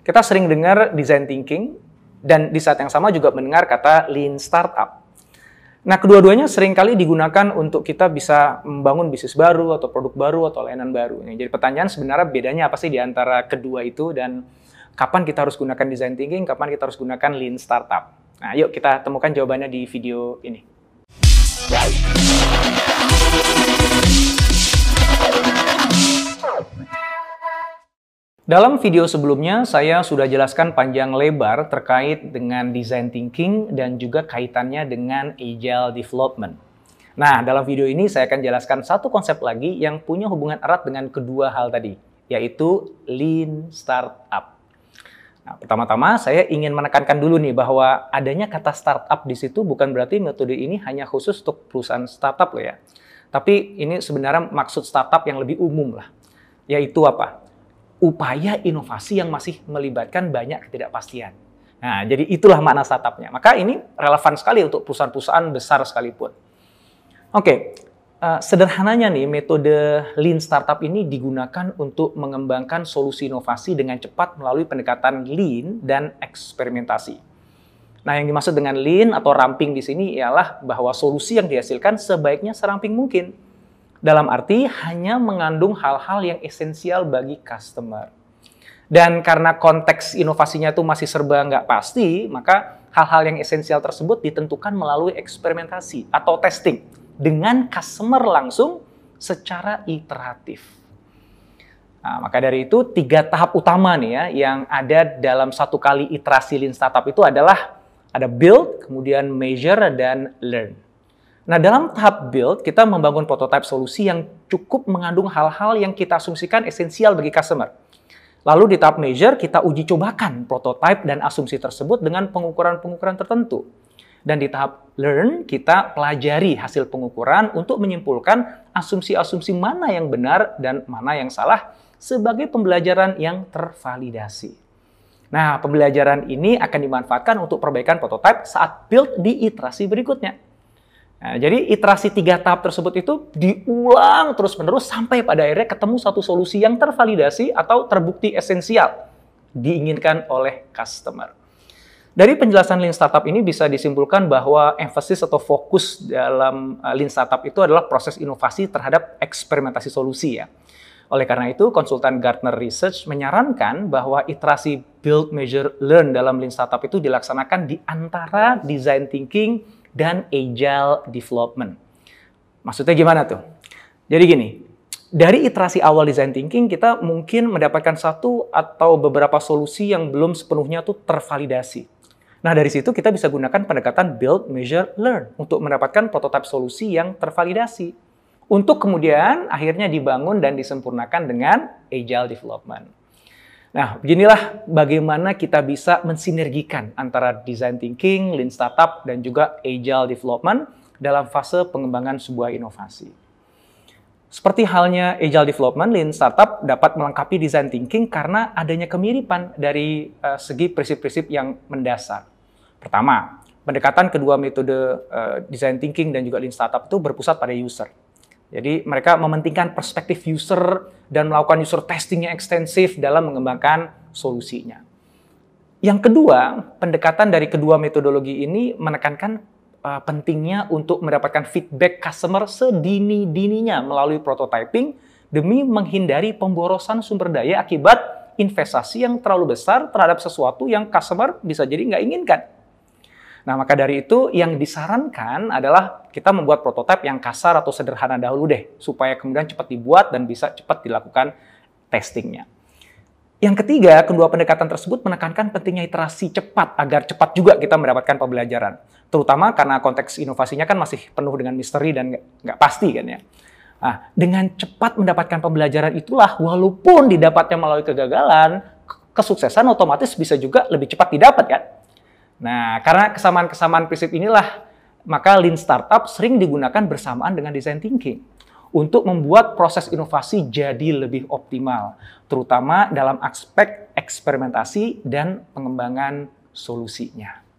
Kita sering dengar design thinking dan di saat yang sama juga mendengar kata lean startup. Nah, kedua-duanya sering kali digunakan untuk kita bisa membangun bisnis baru atau produk baru atau layanan baru. Jadi pertanyaan sebenarnya bedanya apa sih di antara kedua itu dan kapan kita harus gunakan design thinking, kapan kita harus gunakan lean startup. Nah, yuk kita temukan jawabannya di video ini. Dalam video sebelumnya, saya sudah jelaskan panjang lebar terkait dengan design thinking dan juga kaitannya dengan agile development. Nah, dalam video ini saya akan jelaskan satu konsep lagi yang punya hubungan erat dengan kedua hal tadi, yaitu lean startup. Nah, pertama-tama saya ingin menekankan dulu nih bahwa adanya kata startup di situ bukan berarti metode ini hanya khusus untuk perusahaan startup loh ya. Tapi ini sebenarnya maksud startup yang lebih umum lah. Yaitu apa? Upaya inovasi yang masih melibatkan banyak ketidakpastian. Nah, jadi itulah makna startupnya. Maka ini relevan sekali untuk perusahaan-perusahaan besar sekalipun. Oke, uh, sederhananya nih metode lean startup ini digunakan untuk mengembangkan solusi inovasi dengan cepat melalui pendekatan lean dan eksperimentasi. Nah, yang dimaksud dengan lean atau ramping di sini ialah bahwa solusi yang dihasilkan sebaiknya seramping mungkin dalam arti hanya mengandung hal-hal yang esensial bagi customer. Dan karena konteks inovasinya itu masih serba nggak pasti, maka hal-hal yang esensial tersebut ditentukan melalui eksperimentasi atau testing dengan customer langsung secara iteratif. Nah, maka dari itu tiga tahap utama nih ya yang ada dalam satu kali iterasi Lean Startup itu adalah ada build, kemudian measure, dan learn. Nah, dalam tahap build, kita membangun prototipe solusi yang cukup mengandung hal-hal yang kita asumsikan esensial bagi customer. Lalu di tahap measure, kita uji cobakan prototipe dan asumsi tersebut dengan pengukuran-pengukuran tertentu. Dan di tahap learn, kita pelajari hasil pengukuran untuk menyimpulkan asumsi-asumsi mana yang benar dan mana yang salah sebagai pembelajaran yang tervalidasi. Nah, pembelajaran ini akan dimanfaatkan untuk perbaikan prototipe saat build di iterasi berikutnya. Nah, jadi iterasi tiga tahap tersebut itu diulang terus-menerus sampai pada akhirnya ketemu satu solusi yang tervalidasi atau terbukti esensial diinginkan oleh customer. Dari penjelasan Lean Startup ini bisa disimpulkan bahwa emphasis atau fokus dalam uh, Lean Startup itu adalah proses inovasi terhadap eksperimentasi solusi ya. Oleh karena itu, konsultan Gartner Research menyarankan bahwa iterasi build, measure, learn dalam Lean Startup itu dilaksanakan di antara design thinking dan agile development. Maksudnya gimana tuh? Jadi gini, dari iterasi awal design thinking kita mungkin mendapatkan satu atau beberapa solusi yang belum sepenuhnya tuh tervalidasi. Nah, dari situ kita bisa gunakan pendekatan build, measure, learn untuk mendapatkan prototipe solusi yang tervalidasi. Untuk kemudian akhirnya dibangun dan disempurnakan dengan agile development. Nah, beginilah bagaimana kita bisa mensinergikan antara design thinking, lean startup, dan juga agile development dalam fase pengembangan sebuah inovasi. Seperti halnya agile development, lean startup dapat melengkapi design thinking karena adanya kemiripan dari uh, segi prinsip-prinsip yang mendasar. Pertama, pendekatan kedua metode uh, design thinking dan juga lean startup itu berpusat pada user. Jadi mereka mementingkan perspektif user dan melakukan user testing yang ekstensif dalam mengembangkan solusinya. Yang kedua, pendekatan dari kedua metodologi ini menekankan uh, pentingnya untuk mendapatkan feedback customer sedini-dininya melalui prototyping demi menghindari pemborosan sumber daya akibat investasi yang terlalu besar terhadap sesuatu yang customer bisa jadi nggak inginkan. Nah, maka dari itu yang disarankan adalah kita membuat prototipe yang kasar atau sederhana dahulu deh, supaya kemudian cepat dibuat dan bisa cepat dilakukan testingnya. Yang ketiga, kedua pendekatan tersebut menekankan pentingnya iterasi cepat agar cepat juga kita mendapatkan pembelajaran. Terutama karena konteks inovasinya kan masih penuh dengan misteri dan nggak pasti kan ya. Nah, dengan cepat mendapatkan pembelajaran itulah, walaupun didapatnya melalui kegagalan, kesuksesan otomatis bisa juga lebih cepat didapat kan. Nah, karena kesamaan-kesamaan prinsip inilah, maka Lean Startup sering digunakan bersamaan dengan Design Thinking untuk membuat proses inovasi jadi lebih optimal, terutama dalam aspek eksperimentasi dan pengembangan solusinya.